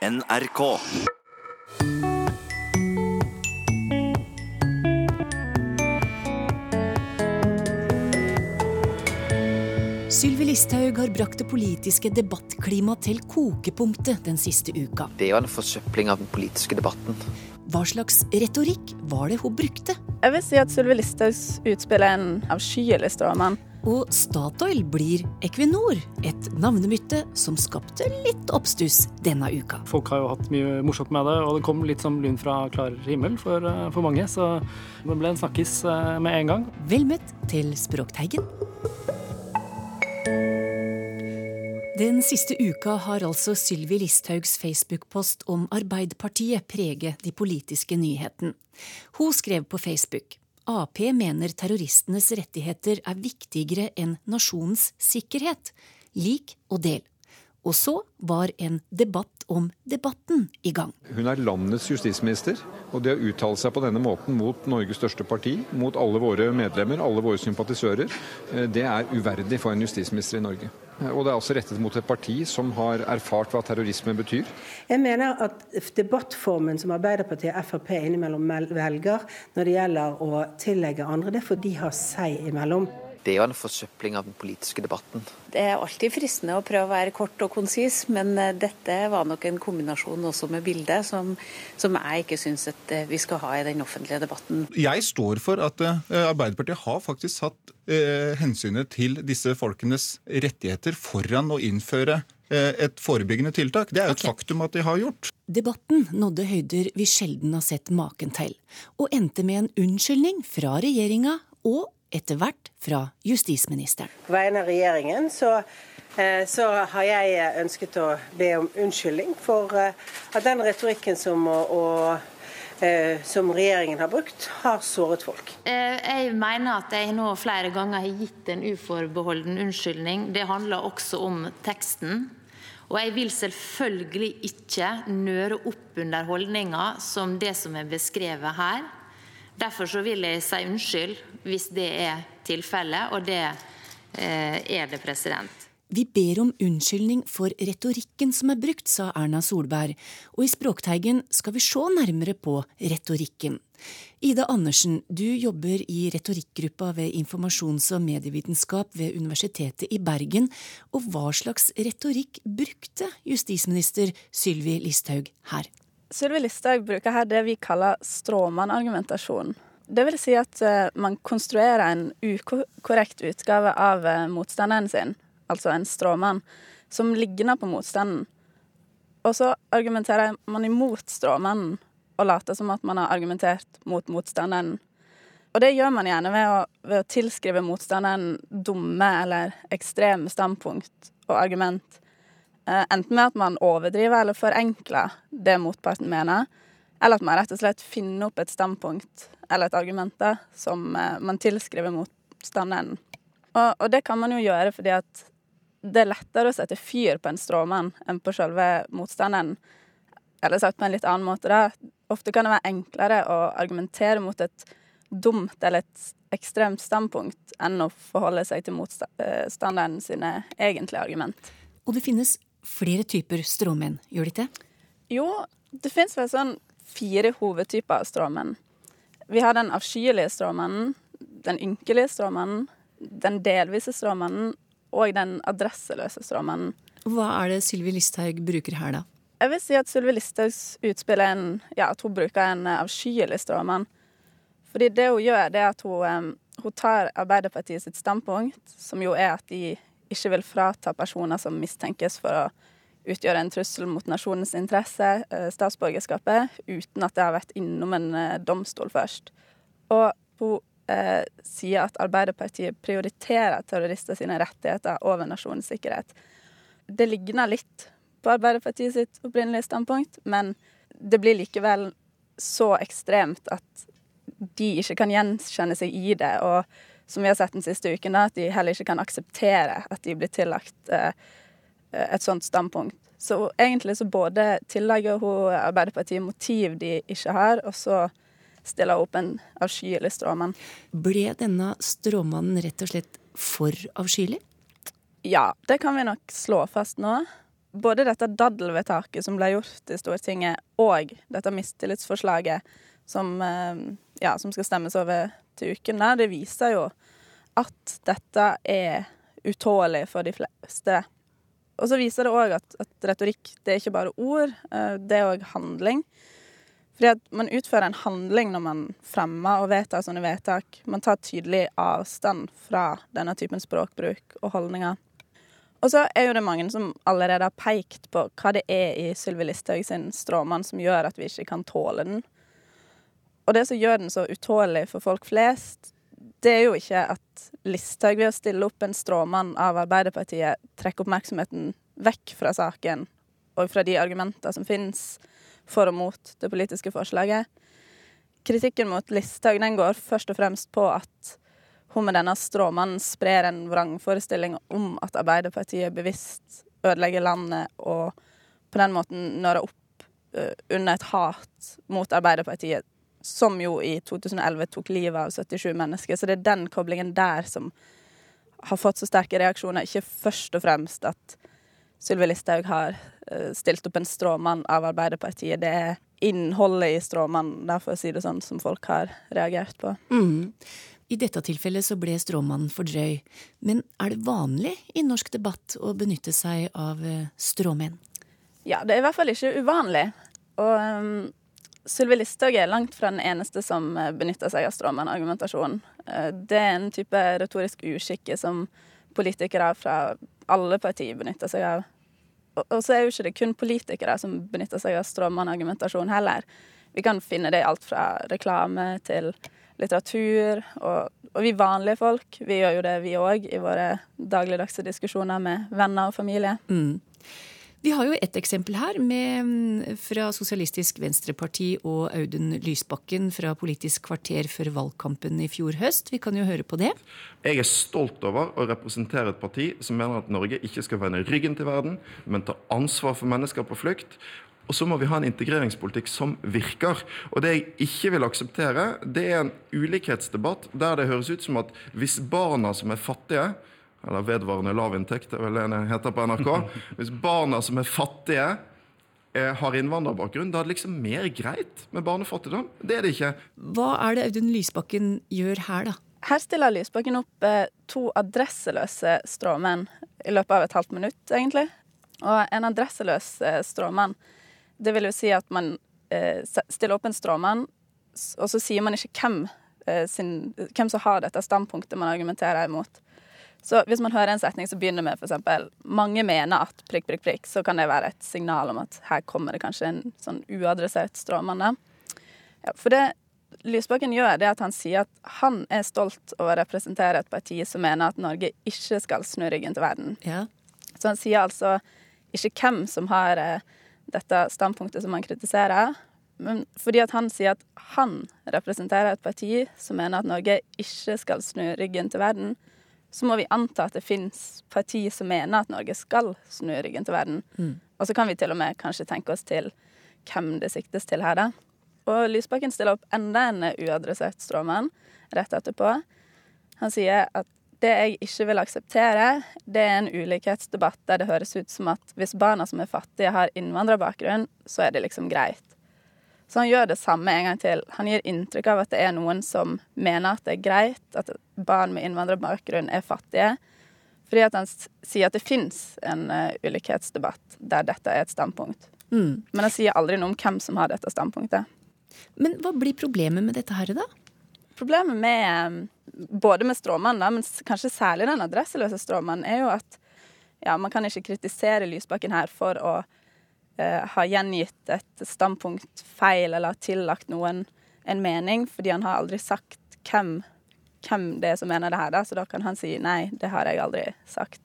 NRK. Sylvi Listhaug har brakt det politiske debattklimaet til kokepunktet den siste uka. Det er jo en forsøpling av den politiske debatten. Hva slags retorikk var det hun brukte? Jeg vil si at Sylvi Listhaugs utspill er en avskyelig stråmann. Og Statoil blir Equinor, et navnebytte som skapte litt oppstuss denne uka. Folk har jo hatt mye morsomt med det, og det kom litt som lyn fra klar himmel for, eh, for mange. Så det ble en snakkis eh, med en gang. Vel møtt til Språkteigen. Den siste uka har altså Sylvi Listhaugs Facebook-post om Arbeiderpartiet prege de politiske nyhetene. Hun skrev på Facebook Ap mener terroristenes rettigheter er viktigere enn nasjonens sikkerhet. Lik og del. Og så var en debatt om debatten i gang. Hun er landets justisminister, og det å uttale seg på denne måten mot Norges største parti, mot alle våre medlemmer, alle våre sympatisører, eh, det er uverdig for en justisminister i Norge. Eh, og det er også rettet mot et parti som har erfart hva terrorisme betyr. Jeg mener at debattformen som Arbeiderpartiet og Frp innimellom velger når det gjelder å tillegge andre, det får de ha seg imellom. Det er jo en forsøpling av den politiske debatten. Det er alltid fristende å prøve å være kort og konsis, men eh, dette var nok en kombinasjon også med bildet som, som jeg ikke syns at eh, vi skal ha i den offentlige debatten. Jeg står for at uh, Arbeiderpartiet har faktisk satt eh, hensynet til disse folkenes rettigheter foran å innføre et forebyggende tiltak. Det er jo et okay. faktum at de har gjort. Debatten nådde høyder vi sjelden har sett maken til, og endte med en unnskyldning fra regjeringa og etter hvert fra justisministeren. På vegne av regjeringen så, eh, så, har jeg ønsket å be om unnskyldning for eh, at den retorikken som, å eh, som regjeringen har brukt, har såret folk. Jeg mener at jeg nå flere ganger har gitt en uforbeholden unnskyldning. Det handler også om teksten. Og jeg vil selvfølgelig ikke nøre opp under holdninger som det som er beskrevet her. Derfor vil jeg si unnskyld hvis det er tilfellet, og det eh, er det. president. Vi ber om unnskyldning for retorikken som er brukt, sa Erna Solberg, og i Språkteigen skal vi se nærmere på retorikken. Ida Andersen, du jobber i retorikkgruppa ved informasjons- og medievitenskap ved Universitetet i Bergen, og hva slags retorikk brukte justisminister Sylvi Listhaug her? Sylvi Listhaug bruker her det vi kaller stråmannargumentasjon. Det vil si at uh, man konstruerer en ukorrekt utgave av uh, motstanderen sin, altså en stråmann, som ligner på motstanden. Og så argumenterer man imot stråmannen og later som at man har argumentert mot motstanderen. Og det gjør man gjerne ved å, ved å tilskrive motstanderen dumme eller ekstreme standpunkt og argument. Eh, enten med at man overdriver eller forenkler det motparten mener, eller at man rett og slett finner opp et standpunkt eller et argument som eh, man tilskriver motstanderen. Og, og, det kan man jo gjøre fordi at det er lettere å sette fyr på en stråmann enn på selve motstanderen. Eller sagt på en litt annen måte, da. Ofte kan det være enklere å argumentere mot et dumt eller et ekstremt standpunkt enn å forholde seg til motstanderen sine egentlige argument. Og det finnes flere typer stråmenn, gjør det ikke? Jo, det fins vel sånn fire hovedtyper av stråmenn. Vi har den avskyelige stråmannen, den ynkelige stråmannen, den delvise stråmannen og den adresseløse stråmannen. Hva er det Sylvi Listhaug bruker her, da? Jeg vil si at Sylvi Listhaugs utspill er en, ja, at hun bruker en avskyelig stråmann. Fordi det hun gjør, det er at hun, hun tar Arbeiderpartiet sitt standpunkt, som jo er at de ikke vil frata personer som mistenkes for å utgjøre en trussel mot nasjonens interesse, eh, statsborgerskapet, uten at det har vært innom en eh, domstol først. Og hun eh, sier at Arbeiderpartiet prioriterer terrorister sine rettigheter over nasjonens sikkerhet. Det ligner litt på Arbeiderpartiet sitt opprinnelige standpunkt, men det blir likevel så ekstremt at de ikke kan gjenkjenne seg i det. og som vi har sett den siste uken, at de heller ikke kan akseptere at de blir tillagt eh, et sånt standpunkt. Så egentlig så både tillegger hun Arbeiderpartiet motiv de ikke har, og så stiller hun opp en avskyelig stråmann. Ble denne stråmannen rett og slett for avskyelig? Ja, det kan vi nok slå fast nå. både dette daddelvedtaket som ble gjort i Stortinget, og dette mistillitsforslaget som, eh, ja, som skal stemmes over til uken, der, det viser jo at dette er utålelig for de fleste. Og så viser det òg at, at, retorikk det er ikke bare ord, eh, det er òg handling. Fordi at man utfører en handling når man fremmer og vedtar sånne vedtak. Man tar tydelig avstand fra denne typen språkbruk og holdninger. Og så er jo det mange som allerede har pekt på hva det er i Sylvi Listhaug sin stråmann som gjør at vi ikke kan tåle den. Og det som gjør den så utålelig for folk flest, det er jo ikke at Listhaug ved å stille opp en stråmann av Arbeiderpartiet trekker oppmerksomheten vekk fra saken og fra de argumenter som finnes for og mot det politiske forslaget. Kritikken mot Listhaug går først og fremst på at hun med denne stråmannen sprer en vrangforestilling om at Arbeiderpartiet bevisst ødelegger landet og på den måten nører opp uh, under et hat mot Arbeiderpartiet som jo i 2011 tok livet av 77 mennesker. Så det er den koblingen der som har fått så sterke reaksjoner. Ikke først og fremst at Sylvi Listhaug har uh, stilt opp en stråmann av Arbeiderpartiet. Det er innholdet i stråmannen, for å si det sånn, som folk har reagert på. Mm. I dette tilfellet så ble stråmannen for drøy. Men er det vanlig i norsk debatt å benytte seg av uh, stråmenn? Ja, det er i hvert fall ikke uvanlig. Og um, Sylvi Listhaug er langt fra den eneste som eh, benytter seg av stråmannargumentasjon. Eh, det er en type retorisk uskikke som politikere fra alle partier benytter seg av. Og så er jo ikke det kun politikere som benytter seg av stråmannargumentasjon heller. Vi kan finne det i alt fra reklame til litteratur. Og, og vi vanlige folk, vi gjør jo det vi òg i våre dagligdagse diskusjoner med venner og familie. Mm. Vi har jo et eksempel her med, mm, fra Sosialistisk Venstreparti og Audun Lysbakken fra Politisk kvarter før valgkampen i fjor høst. Vi kan jo høre på det. Jeg er stolt over å representere et parti som mener at Norge ikke skal vende ryggen til verden, men ta ansvar for mennesker på flukt. Og så må vi ha en integreringspolitikk som virker. Og det jeg ikke vil akseptere, det er en ulikhetsdebatt der det høres ut som at hvis barna som er fattige, eller vedvarende lavinntekt, det er vel det det heter på NRK. Hvis barna som er fattige, eh, har innvandrerbakgrunn, da er det liksom mer greit med barnefattigdom. Det er det ikke. Hva er det Audun Lysbakken gjør her, da? Her stiller Lysbakken opp eh, to adresseløse stråmenn i løpet av et halvt minutt, egentlig. Og en adresseløs eh, stråmann, det vil jo si at man eh, stiller opp en stråmann, og så sier man ikke hvem, eh, sin, hvem som har dette standpunktet man argumenterer imot. Så hvis man hører en setning som begynner med f.eks.: Mange mener at prikk, prikk, prikk, så kan det være et signal om at her kommer det kanskje en sånn uadressert stråmann. Ja, for det Lysbakken gjør, det at han sier at han er stolt over å representere et parti som mener at Norge ikke skal snu ryggen til verden. Ja. Så han sier altså ikke hvem som har eh, dette standpunktet som han kritiserer, men fordi at han sier at han representerer et parti som mener at Norge ikke skal snu ryggen til verden så må vi anta at det fins partier som mener at Norge skal snu ryggen til verden. Mm. Og så kan vi til og med kanskje tenke oss til hvem det siktes til her, da. Og Lysbakken stiller opp enda en uadressert stråmann rett etterpå. Han sier at det jeg ikke vil akseptere, det er en ulikhetsdebatt der det høres ut som at hvis barna som er fattige, har innvandrerbakgrunn, så er det liksom greit. Så han gjør det samme en gang til. Han gir inntrykk av at det er noen som mener at det er greit at barn med innvandrerbakgrunn er fattige. Fordi at han sier at det fins en uh, ulikhetsdebatt der dette er et standpunkt. Mm. Men han sier aldri noe om hvem som har dette standpunktet. Men hva blir problemet med dette her, da? Problemet med um, både med stråmannen, men kanskje særlig den adresseløse stråmannen, er jo at ja, man kan ikke kritisere Lysbakken her for å eh, har gjengitt et standpunkt feil eller har tillagt noen en mening, fordi han har aldri sagt hvem, hvem det er som mener det her, da, så da kan han si nei, det har jeg aldri sagt.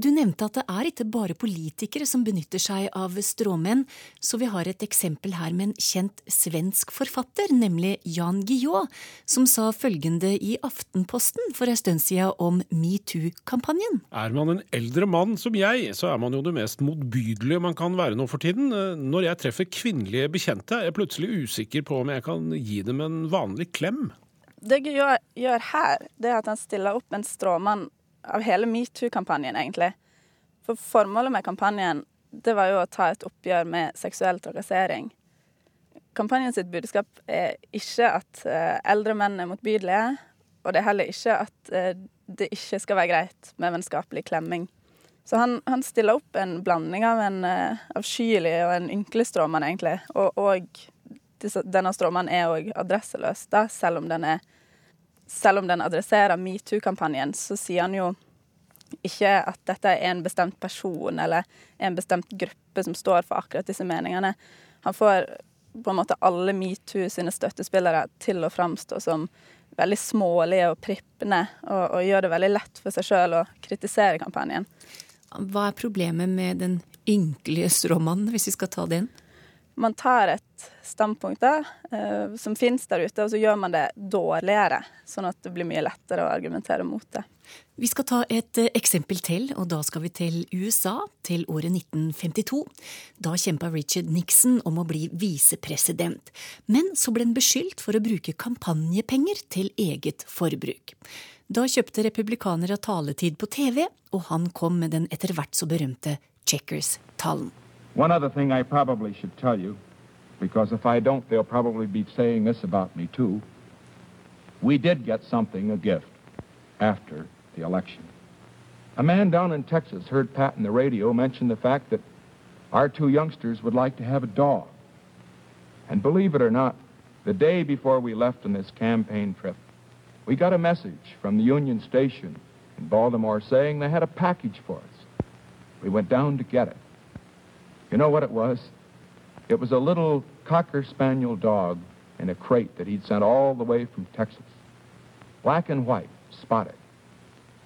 Du nevnte at det er ikke bare politikere som benytter seg av stråmenn, så vi har et eksempel her med en kjent svensk forfatter, nemlig Jan Guillaud, som sa følgende i Aftenposten for en stund siden om metoo-kampanjen. Er man en eldre mann som jeg, så er man jo det mest motbydelige man kan være nå for tiden. Når jeg treffer kvinnelige bekjente, er jeg plutselig usikker på om jeg kan gi dem en vanlig klem. Det Guillaud gjør her, det er at han stiller opp en stråmann av hele metoo-kampanjen, egentlig. For formålet med kampanjen det var jo å ta et oppgjør med seksuell trakassering. Kampanjen sitt budskap er ikke at eh, eldre menn er motbydelige, og det er heller ikke at eh, det ikke skal være greit med vennskapelig klemming. Så han, han stiller opp en blanding av en uh, avskyelig og en ynkelig stråmann, egentlig. Og, og denne stråmannen er òg adresseløs, da, selv om den er selv om den adresserer metoo-kampanjen, så sier han jo ikke at dette er en bestemt person eller en bestemt gruppe som står for akkurat disse meningene. Han får på en måte alle metoo sine støttespillere til å framstå som veldig smålige og prippende, og, og gjør det veldig lett for seg sjøl å kritisere kampanjen. Hva er problemet med den ynkelige stråmannen, hvis vi skal ta den? Man tar et standpunkt da, eh, som finnes der ute, og så gjør man det dårligere. Sånn at det blir mye lettere å argumentere mot det. Vi skal ta et eh, eksempel til, og da skal vi til USA, til året 1952. Da kjempa Richard Nixon om å bli visepresident, men så ble han beskyldt for å bruke kampanjepenger til eget forbruk. Da kjøpte republikanere taletid på TV, og han kom med den etter hvert så berømte Checkers-talen. One other thing I probably should tell you, because if I don't, they'll probably be saying this about me too. We did get something, a gift, after the election. A man down in Texas heard Pat in the radio mention the fact that our two youngsters would like to have a dog. And believe it or not, the day before we left on this campaign trip, we got a message from the Union Station in Baltimore saying they had a package for us. We went down to get it. You know what it was? It was a little Cocker Spaniel dog in a crate that he'd sent all the way from Texas. Black and white, spotted.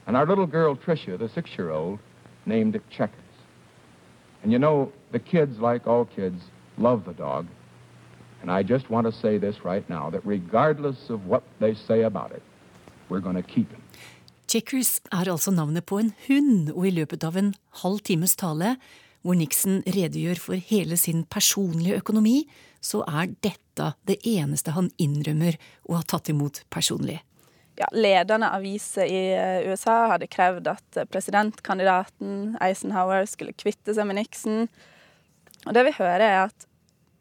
And our little girl, Tricia, the six year old, named it Checkers. And you know, the kids, like all kids, love the dog. And I just want to say this right now that regardless of what they say about it, we're going to keep him. Checkers er altså navnet på en hund, og i løpet av en halv times tale, hvor Nixon redegjør for hele sin personlige økonomi, så er dette det eneste han innrømmer å ha tatt imot personlig. Ja, ledende aviser i eh, USA hadde krevd at presidentkandidaten Eisenhower skulle kvitte seg med Nixon. Og det vi hører, er at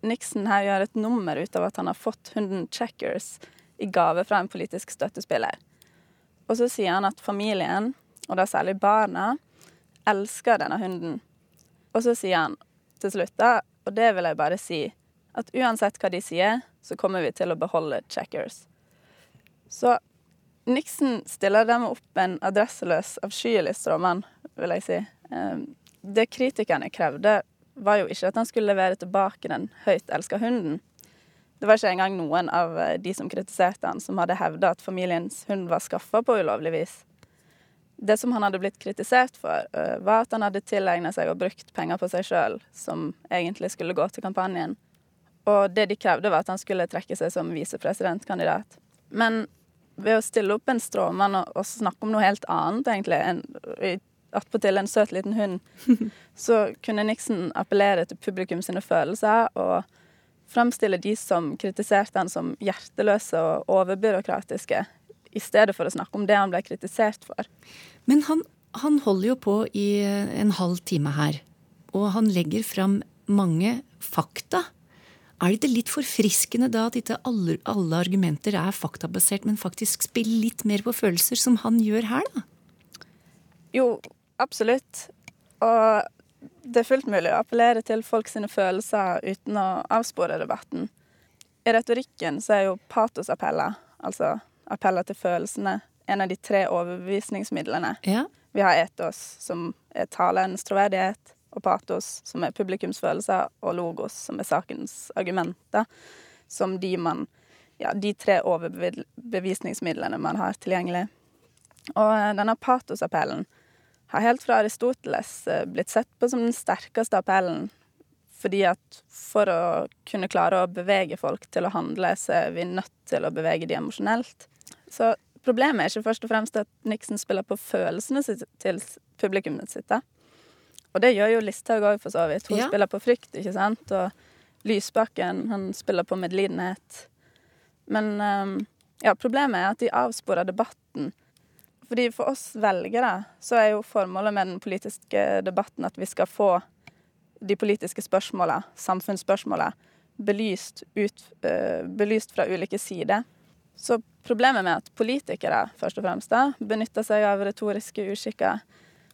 Nixon her gjør et nummer ut av at han har fått hunden Checkers i gave fra en politisk støttespiller. Og så sier han at familien, og da særlig barna, elsker denne hunden. Og så sier han til slutt, da, og det vil jeg bare si, at uansett hva de sier, så kommer vi til å beholde Checkers. Så Nixon stiller dem opp en adresseløs, avskyelig stråmann, vil jeg si. Ehm, det kritikerne krevde, var jo ikke at han skulle levere tilbake den høyt elska hunden. Det var ikke engang noen av eh, de som kritiserte han, som hadde hevda at familiens hund var skaffa på ulovlig vis. Det som han hadde blitt kritisert for, eh, var at han hadde tilegna seg og brukt penger på seg sjøl, som egentlig skulle gå til kampanjen. Og det de krevde, var at han skulle trekke seg som visepresidentkandidat. Men ved å stille opp en stråmann og, og snakke om noe helt annet, egentlig, en, attpåtil en søt liten hund, så kunne Nixon appellere til publikum sine følelser og fremstille de som kritiserte han som hjerteløse og overbyråkratiske, i stedet for å snakke om det han ble kritisert for. Men han, han holder jo på i en halv time her, og han legger fram mange fakta. Er det ikke litt forfriskende da at ikke alle, alle, argumenter er faktabasert, men faktisk spiller litt mer på følelser, som han gjør her, da? Jo, absolutt. Og det er fullt mulig å appellere til folk sine følelser uten å avspore debatten. I retorikken så er jo patosappeller, altså appeller til følelsene, en av de tre overbevisningsmidlene. Ja. Vi har etos, som er talens troverdighet, og patos, som er publikumsfølelser, og logos, som er sakens argumenter, som de man Ja, de tre overbevisningsmidlene man har tilgjengelig. Og eh, denne patosappellen har helt fra Aristoteles eh, blitt sett på som den sterkeste appellen. Fordi at for å kunne klare å bevege folk til å handle, så er vi nødt til å bevege de emosjonelt. Så problemet er ikke først og fremst at Nixon spiller på følelsene til publikummet sitt. da. Og det gjør jo Listhaug òg, for så vidt. Hun ja. spiller på frykt, ikke sant. Og Lysbakken, han spiller på medlidenhet. Men um, ja, problemet er at de avsporer debatten fordi For oss velgere så er jo formålet med den politiske debatten at vi skal få de politiske spørsmåla, samfunnsspørsmåla, belyst, ut, uh, belyst fra ulike sider. Så problemet med at politikere først og fremst da, benytter seg av retoriske uskikker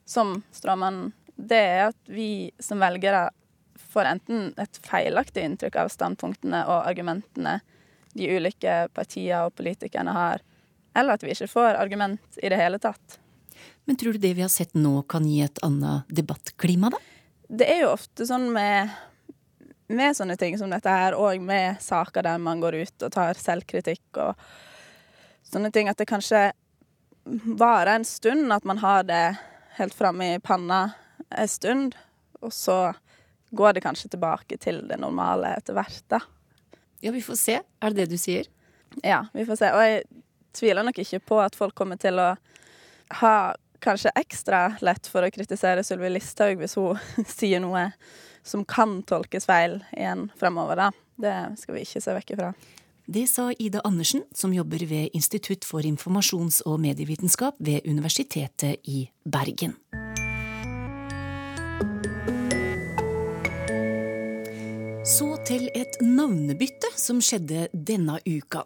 som stråmannen, det er at vi som velgere får enten et feilaktig inntrykk av standpunktene og argumentene de ulike partiene og politikerne har, eller at vi ikke får argument i det hele tatt. Men tror du det vi har sett nå kan gi et annet debattklima, da? Det er jo ofte sånn med, med sånne ting som dette her, og med saker der man går ut og tar selvkritikk og sånne ting, at det kanskje varer en stund, at man har det helt framme i panna en stund, og så går det kanskje tilbake til det normale etter hvert, da. Ja, vi får se. Er det det du sier? Ja, vi får se. Og jeg tviler nok ikke på at folk kommer til å ha kanskje ekstra lett for å kritisere Sylvi Listhaug hvis hun sier noe som kan tolkes feil igjen fremover, da. Det skal vi ikke se vekk ifra. Det sa Ida Andersen, som jobber ved Institutt for informasjons- og medievitenskap ved Universitetet i Bergen. Så til et navnebytte som skjedde denne uka.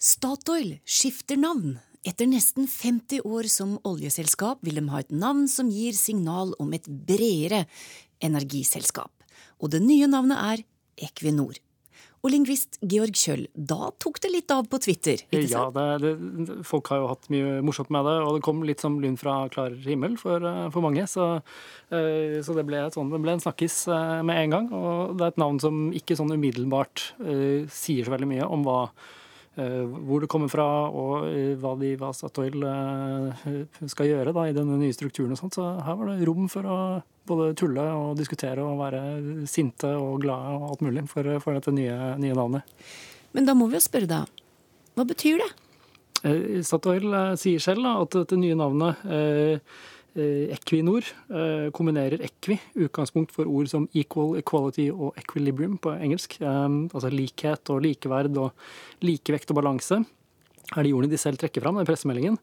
Statoil skifter navn. Etter nesten 50 år som oljeselskap vil de ha et navn som gir signal om et bredere energiselskap. Og det nye navnet er Equinor. Og lingvist Georg Kjøll, da tok det litt av på Twitter? ikke sant? Ja, det, det, folk har jo hatt mye morsomt med det, og det kom litt som lyn fra klar himmel for, eh, for mange. Så, uh, så det, ble sånn, det, ble en snakkis uh, med en gang. Og det er et navn som ikke sånn umiddelbart uh, sier så veldig mye om hva Uh, hvor det kommer fra og uh, hva, de, hva Statoil uh, skal gjøre da, i denne nye strukturen. og sånt. Så her var det rom for å både tulle og diskutere og være sinte og glade og alt mulig for, for dette nye, nye, navnet. Men da må vi jo spørre deg, hva betyr det? Statoil sier selv da, at dette nye navnet Eh, Equinor eh, kombinerer equi, utgangspunkt for ord som equal, equality og equilibrium på engelsk. Eh, altså likhet og likeverd og likevekt og balanse er de ordene de selv trekker fram i pressemeldingen,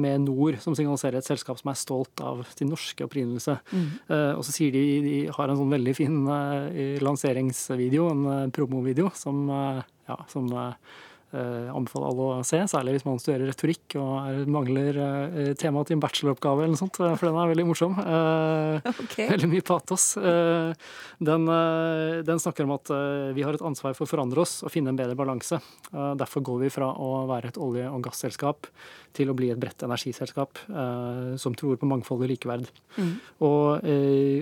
med Nor, som signaliserer et selskap som er stolt av sin norske opprinnelse. Mm. Og så sier de de har en sånn veldig fin lanseringsvideo, en promovideo, som, ja, som Eh, anbefaler alle å se, særlig hvis man studerer retorikk og er, mangler eh, tema til en bacheloroppgave eller noe sånt, eh, for den er veldig morsom. Okay. Veldig mye patos. Den, den, snakker om at vi har et ansvar for å forandre oss og finne en bedre balanse. Derfor går vi fra å være et olje- og gasselskap til å bli et bredt energiselskap som tror på mangfold og likeverd. Mm. Og,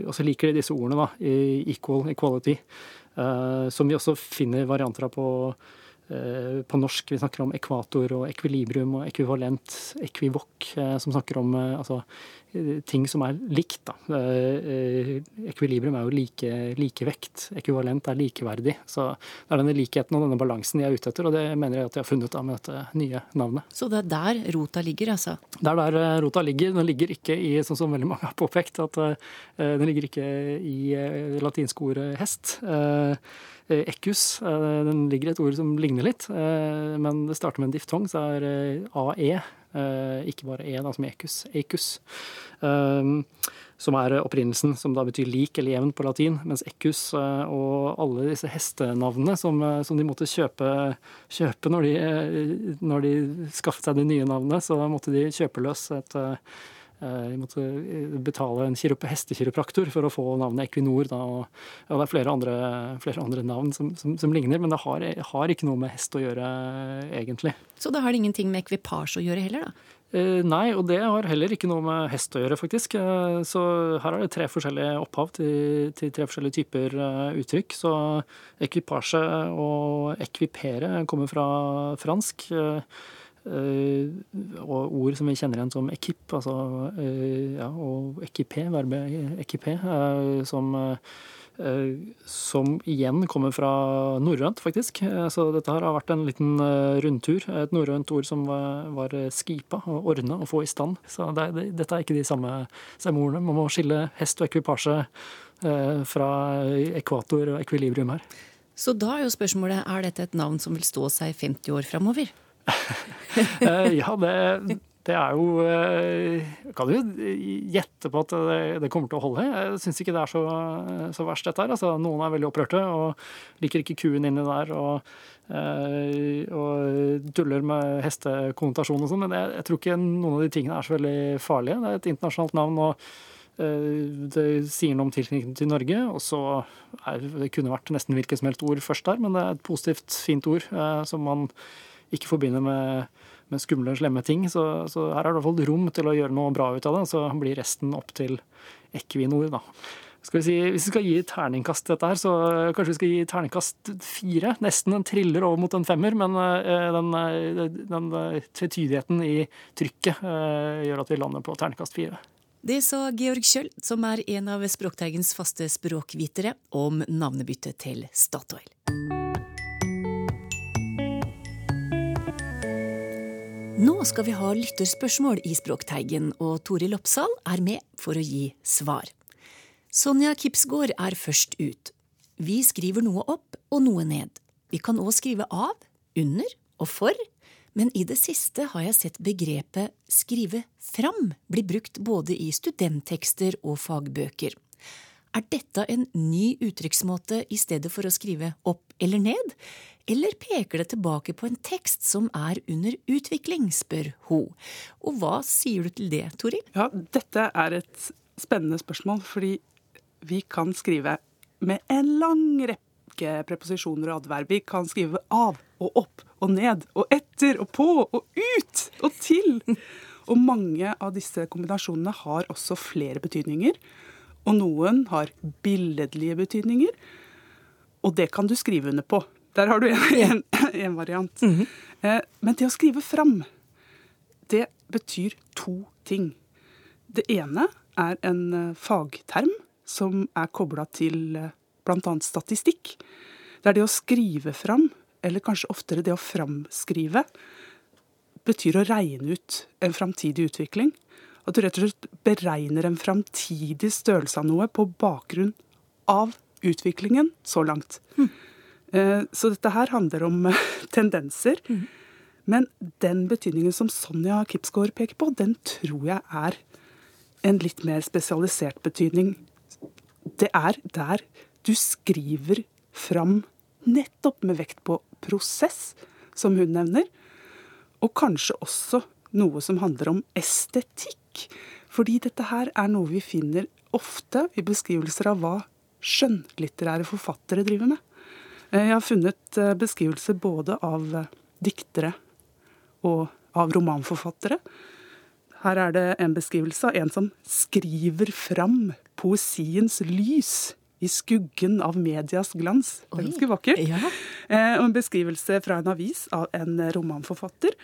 og, så liker de disse ordene, da, equal, equality, som vi også finner varianter av på Eh, på norsk vi snakker om ekvator og ekvilibrium og ekvivalent, ekvivok, eh, som snakker om eh, altså, ting som er likt. Da. Ekvilibrium er jo like, likevekt, ekvivalent er likeverdig. Så det er denne likheten og denne balansen de er ute etter, og det mener jeg at de har funnet da med dette nye navnet. Så det er der rota ligger, altså? Det er der rota ligger. Den ligger ikke i, sånn som veldig mange har påpekt, at den ligger ikke i latinske ordet hest. Eh, Ekkus. Eh, den ligger i et ord som ligner litt, eh, men det starter med en diftong, så er AE, ikke bare E, da, som ekus. Ekus. Som er opprinnelsen, som da betyr lik eller jevn på latin. Mens ekkus og alle disse hestenavnene som, som de måtte kjøpe, kjøpe når, de, når de skaffet seg de nye navnene, så måtte de kjøpe løs et Eh, vi måtte eh, betale en hestekiropraktor for å få navnet Equinor. Da, og, ja, det er flere andre, flere andre navn som, som, som, ligner, men det har, har, ikke noe med hest å gjøre, egentlig. Så det har ingenting med ekvipasje å gjøre heller, da? Eh, nei, og det har heller ikke noe med hest å gjøre, faktisk. Eh, så her er det tre forskjellige opphav til, til tre forskjellige typer uttrykk. Så ekvipasje og ekvipere kommer fra fransk. Og ord som vi kjenner igjen som ekip, altså, uh, ja, og ekipé, verbet ekipé, uh, som, som igjen kommer fra norrønt, faktisk. Så dette her har vært en liten rundtur. Et norrønt ord som var, var skipa, og ordna og få i stand. Så det, det, dette er ikke de samme, samme ordene. Man må skille hest og ekvipasje fra ekvator og ekvilibrium her. Så da er jo spørsmålet er dette et navn som vil stå seg 50 år framover? Eh, ja, det, Det er jo Jeg eh, kan jo gjette på at det, det kommer til å holde. Jeg syns ikke det er så, så verst, dette her. Altså, noen er veldig opprørte og liker ikke kuen inni der og, eh, og tuller med hestekonnotasjon og sånn, men jeg, jeg, tror ikke noen av de tingene er så veldig farlige. Det er et internasjonalt navn. og det sier noe om tilknytningen til Norge, og så er, det kunne vært nesten hvilket som helst ord først der, men det er et positivt, fint ord som man ikke forbinder med med skumle, slemme ting. Så, så, her er det i hvert fall rom til å gjøre noe bra ut av det. Så blir resten opp til Equinor, da. Skal vi si, hvis vi skal gi terningkast dette her, så kanskje vi skal gi terningkast fire. Nesten en triller over mot en femmer, men eh, den, eh, den eh, tvetydigheten i trykket gjør at vi lander på terningkast fire. Det sa Georg Kjøll, som er en av Språkteigens faste språkvitere, om navnebyttet til Statoil. Nå skal vi ha lytterspørsmål i Språkteigen, og Toril Oppsal er med for å gi svar. Sonja Kipsgård er først ut. Vi skriver noe opp og noe ned. Vi kan òg skrive av, under og for, men i det siste har jeg sett begrepet skrive fram bli brukt både i studenttekster og fagbøker. Er dette en ny uttrykksmåte i stedet for å skrive opp eller ned, eller peker det tilbake på en tekst som er under utvikling, spør hun. Og hva sier du til det, Toril? Ja, dette er et spennende spørsmål, fordi vi kan skrive med en lang rekke preposisjoner og adverb. Vi kan skrive av og opp og ned og etter og på og ut og til. Og mange av disse kombinasjonene har også flere betydninger. Og noen har billedlige betydninger. Og det kan du skrive under på. Der har du en, en variant. Mm -hmm. Men det å skrive fram, det betyr to ting. Det ene er en eh, fagterm som er kobla til eh, bl.a. statistikk. Det er det å skrive fram, eller kanskje oftere det å framskrive, betyr å regne ut en framtidig utvikling. At du rett og slett beregner en framtidig størrelse av noe på bakgrunn av utviklingen så langt. Mm. Eh, så dette her handler om eh, tendenser. Mm. Men den betydningen som Sonja Kipsgaard peker på, den tror jeg er en litt mer spesialisert betydning. Det er der du skriver fram nettopp med vekt på prosess, som hun nevner, og kanskje også noe som handler om estetikk. Fordi dette her er noe vi finner ofte i beskrivelser av hva skjønnlitterære forfattere driver med. Eh, jeg har funnet eh, beskrivelser både av eh, diktere og av romanforfattere. Her er det en beskrivelse av en som skriver fram poesiens lys i skuggen av medias glans. Er ganske vakkert. Ja. Og en beskrivelse fra en avis av en romanforfatter.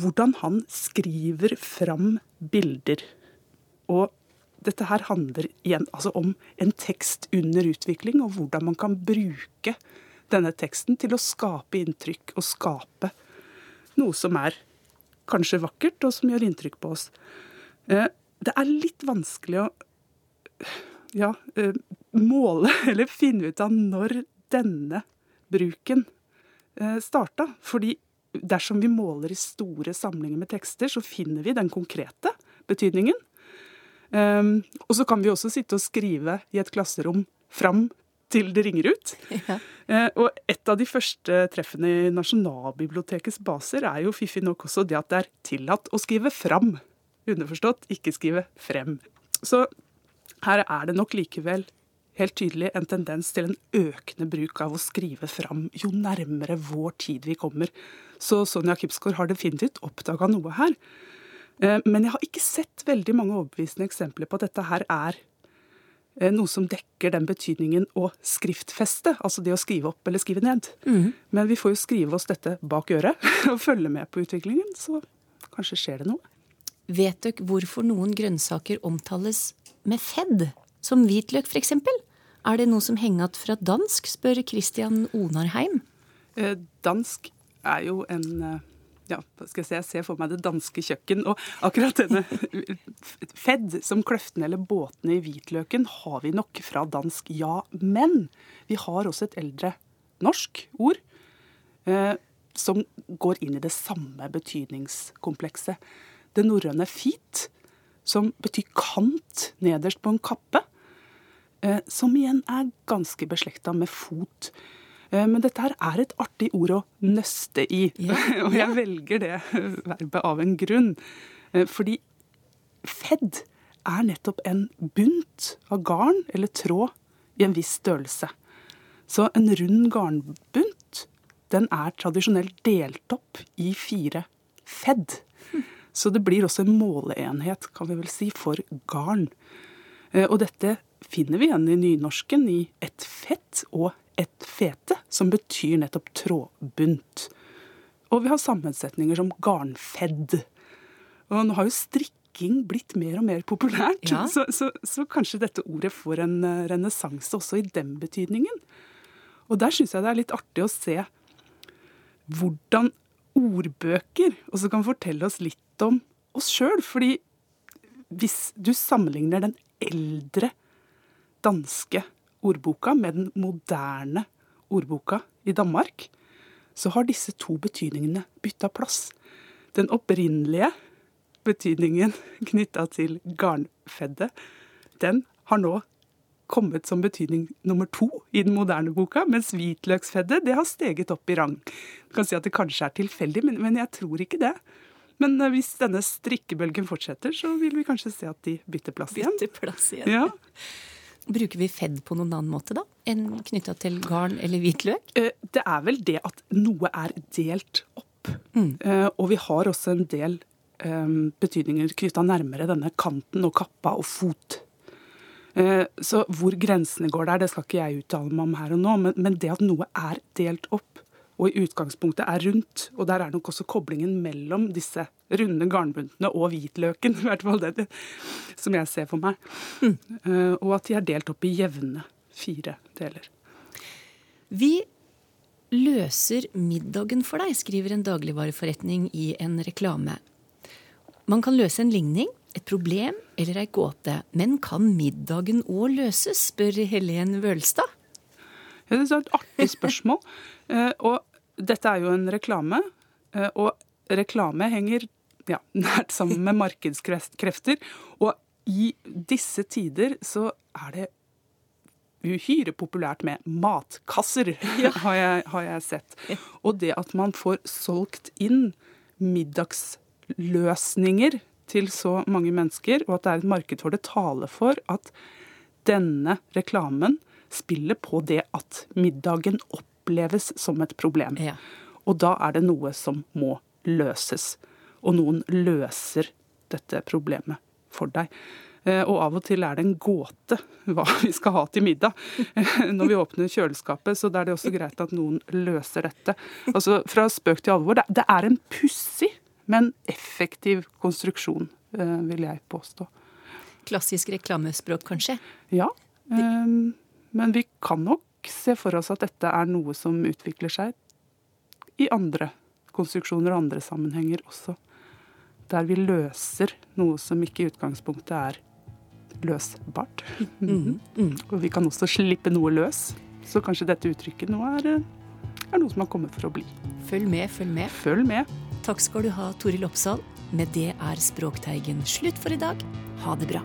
Hvordan han skriver fram bilder. Og dette her handler igjen altså om en tekst under utvikling, og hvordan man kan bruke denne teksten til å skape inntrykk og skape noe som er kanskje vakkert, og som gjør inntrykk på oss. Eh, det er litt vanskelig å ja, eh, måle eller finne ut av når denne bruken eh, starta. Fordi dersom vi måler i store samlinger med tekster, så finner vi den konkrete betydningen. Og så kan vi også sitte og skrive i et klasserom fram til det ringer ut. Ja. Eh, og et av de første treffene i Nasjonalbibliotekets baser er jo fiffig nok også det at det er tillatt å skrive fram. Underforstått ikke skrive frem. Så her er det nok likevel helt tydelig en tendens til en økende bruk av å skrive fram jo nærmere vår tid vi kommer. Så Sonja Kipsgaard har definitivt oppdaga noe her. Eh, men jeg har ikke sett veldig mange overbevisende eksempler på at dette her er noe som dekker den betydningen å skriftfeste, altså det å skrive opp eller skrive ned. Mm. Men vi får jo skrive oss dette bak øret og følge med på utviklingen, så kanskje skjer det noe. Vet dere hvorfor noen grønnsaker omtales med fedd, som hvitløk f.eks.? Er det noe som henger igjen fra dansk, spør Christian Onarheim. Eh, dansk er jo en eh, ja, skal jeg, si, jeg ser for meg det danske kjøkken. Og akkurat denne fedd, som kløftene eller båtene i hvitløken, har vi nok fra dansk, ja. Men vi har også et eldre norsk ord eh, som går inn i det samme betydningskomplekset. det norrøne fit, som betyr kant nederst på en kappe. Eh, som igjen er ganske beslekta med fot. Eh, men dette her er et artig ord å nøste i, Yeah. og jeg velger det verbet av en grunn. Eh, Fordi fedd er nettopp en bunt av garn eller tråd i en viss størrelse. Så en rund garnbunt den er tradisjonelt delt opp i fire fedd. Så det blir også en måleenhet, kan vi vel si, for garn. Eh, Og dette finner vi igjen i nynorsken i et fett og et fete, som betyr nettopp trådbunt. Og vi har sammensetninger som garnfedd. Og nå har jo strikking blitt mer og mer populært, Ja. så, så, så kanskje dette ordet får en eh, renessanse også i den betydningen. Og der syns jeg det er litt artig å se hvordan ordbøker også kan fortelle oss litt om oss sjøl. Fordi hvis du sammenligner den eldre danske ordboka med den moderne ordboka i Danmark, så har disse to betydningene bytta plass. Den opprinnelige betydningen knytta til garnfedde, den har nå kommet som betydning nummer to i den moderne boka, mens hvitløksfedde det har steget opp i rang. Du kan si at det kanskje er tilfeldig, men, men jeg tror ikke det. Men eh, hvis denne strikkebølgen fortsetter, så vil vi kanskje se at de bytter plass igjen. Bytter plass igjen. Ja. Bruker vi fedd på noen annen måte da, enn knytta til garn eller hvitløk? Eh, Det er vel det at noe er delt opp. Mm. Og vi har også en del eh, betydninger knytta nærmere denne kanten og kappa og fot. Eh, Så hvor grensene går der, det skal ikke jeg uttale meg om her og nå, men, men det at noe er delt opp, og i utgangspunktet er rundt, og der er nok også koblingen mellom disse runde garnbuntene og hvitløken, i hvert fall det, som jeg ser for meg, Eh, og at de er delt opp i jevne fire deler. Vi løser middagen for deg, skriver en dagligvareforretning i en reklame. Man kan løse en ligning, et problem eller ei gåte, men kan middagen òg løses, spør Helen Wølstad. Ja, Det er et artig spørsmål. Eh, og dette er jo en reklame, eh, og reklame henger ja, nært sammen med markedskrefter. Og i disse tider så er det uhyre populært med matkasser, har, jeg, har jeg sett. Og det at man får solgt inn middagsløsninger til så mange mennesker, og at det er et marked for det, taler for at denne reklamen spiller på det at middagen oppleves som et problem. Og da er det noe som må løses. Og noen løser dette problemet for deg. Eh, Og av og til er det en gåte hva vi skal ha til middag når vi åpner kjøleskapet. Så da er det også greit at noen løser dette. Altså Fra spøk til alvor. Det er en pussig, men effektiv konstruksjon, eh, vil jeg påstå. Klassisk reklamespråk, kanskje? Ja. Men vi kan nok se for oss at dette er noe som utvikler seg i andre konstruksjoner og andre sammenhenger også. Der vi løser noe som ikke i utgangspunktet er løsbart. Mhm, mhm. Og vi kan også slippe noe løs. Så kanskje dette uttrykket nå er, er noe som har kommet for å bli. Følg med, følg med. Følg med. Takk skal du ha, Toril Oppsal. Med det er Språkteigen slutt for i dag. Ha det bra.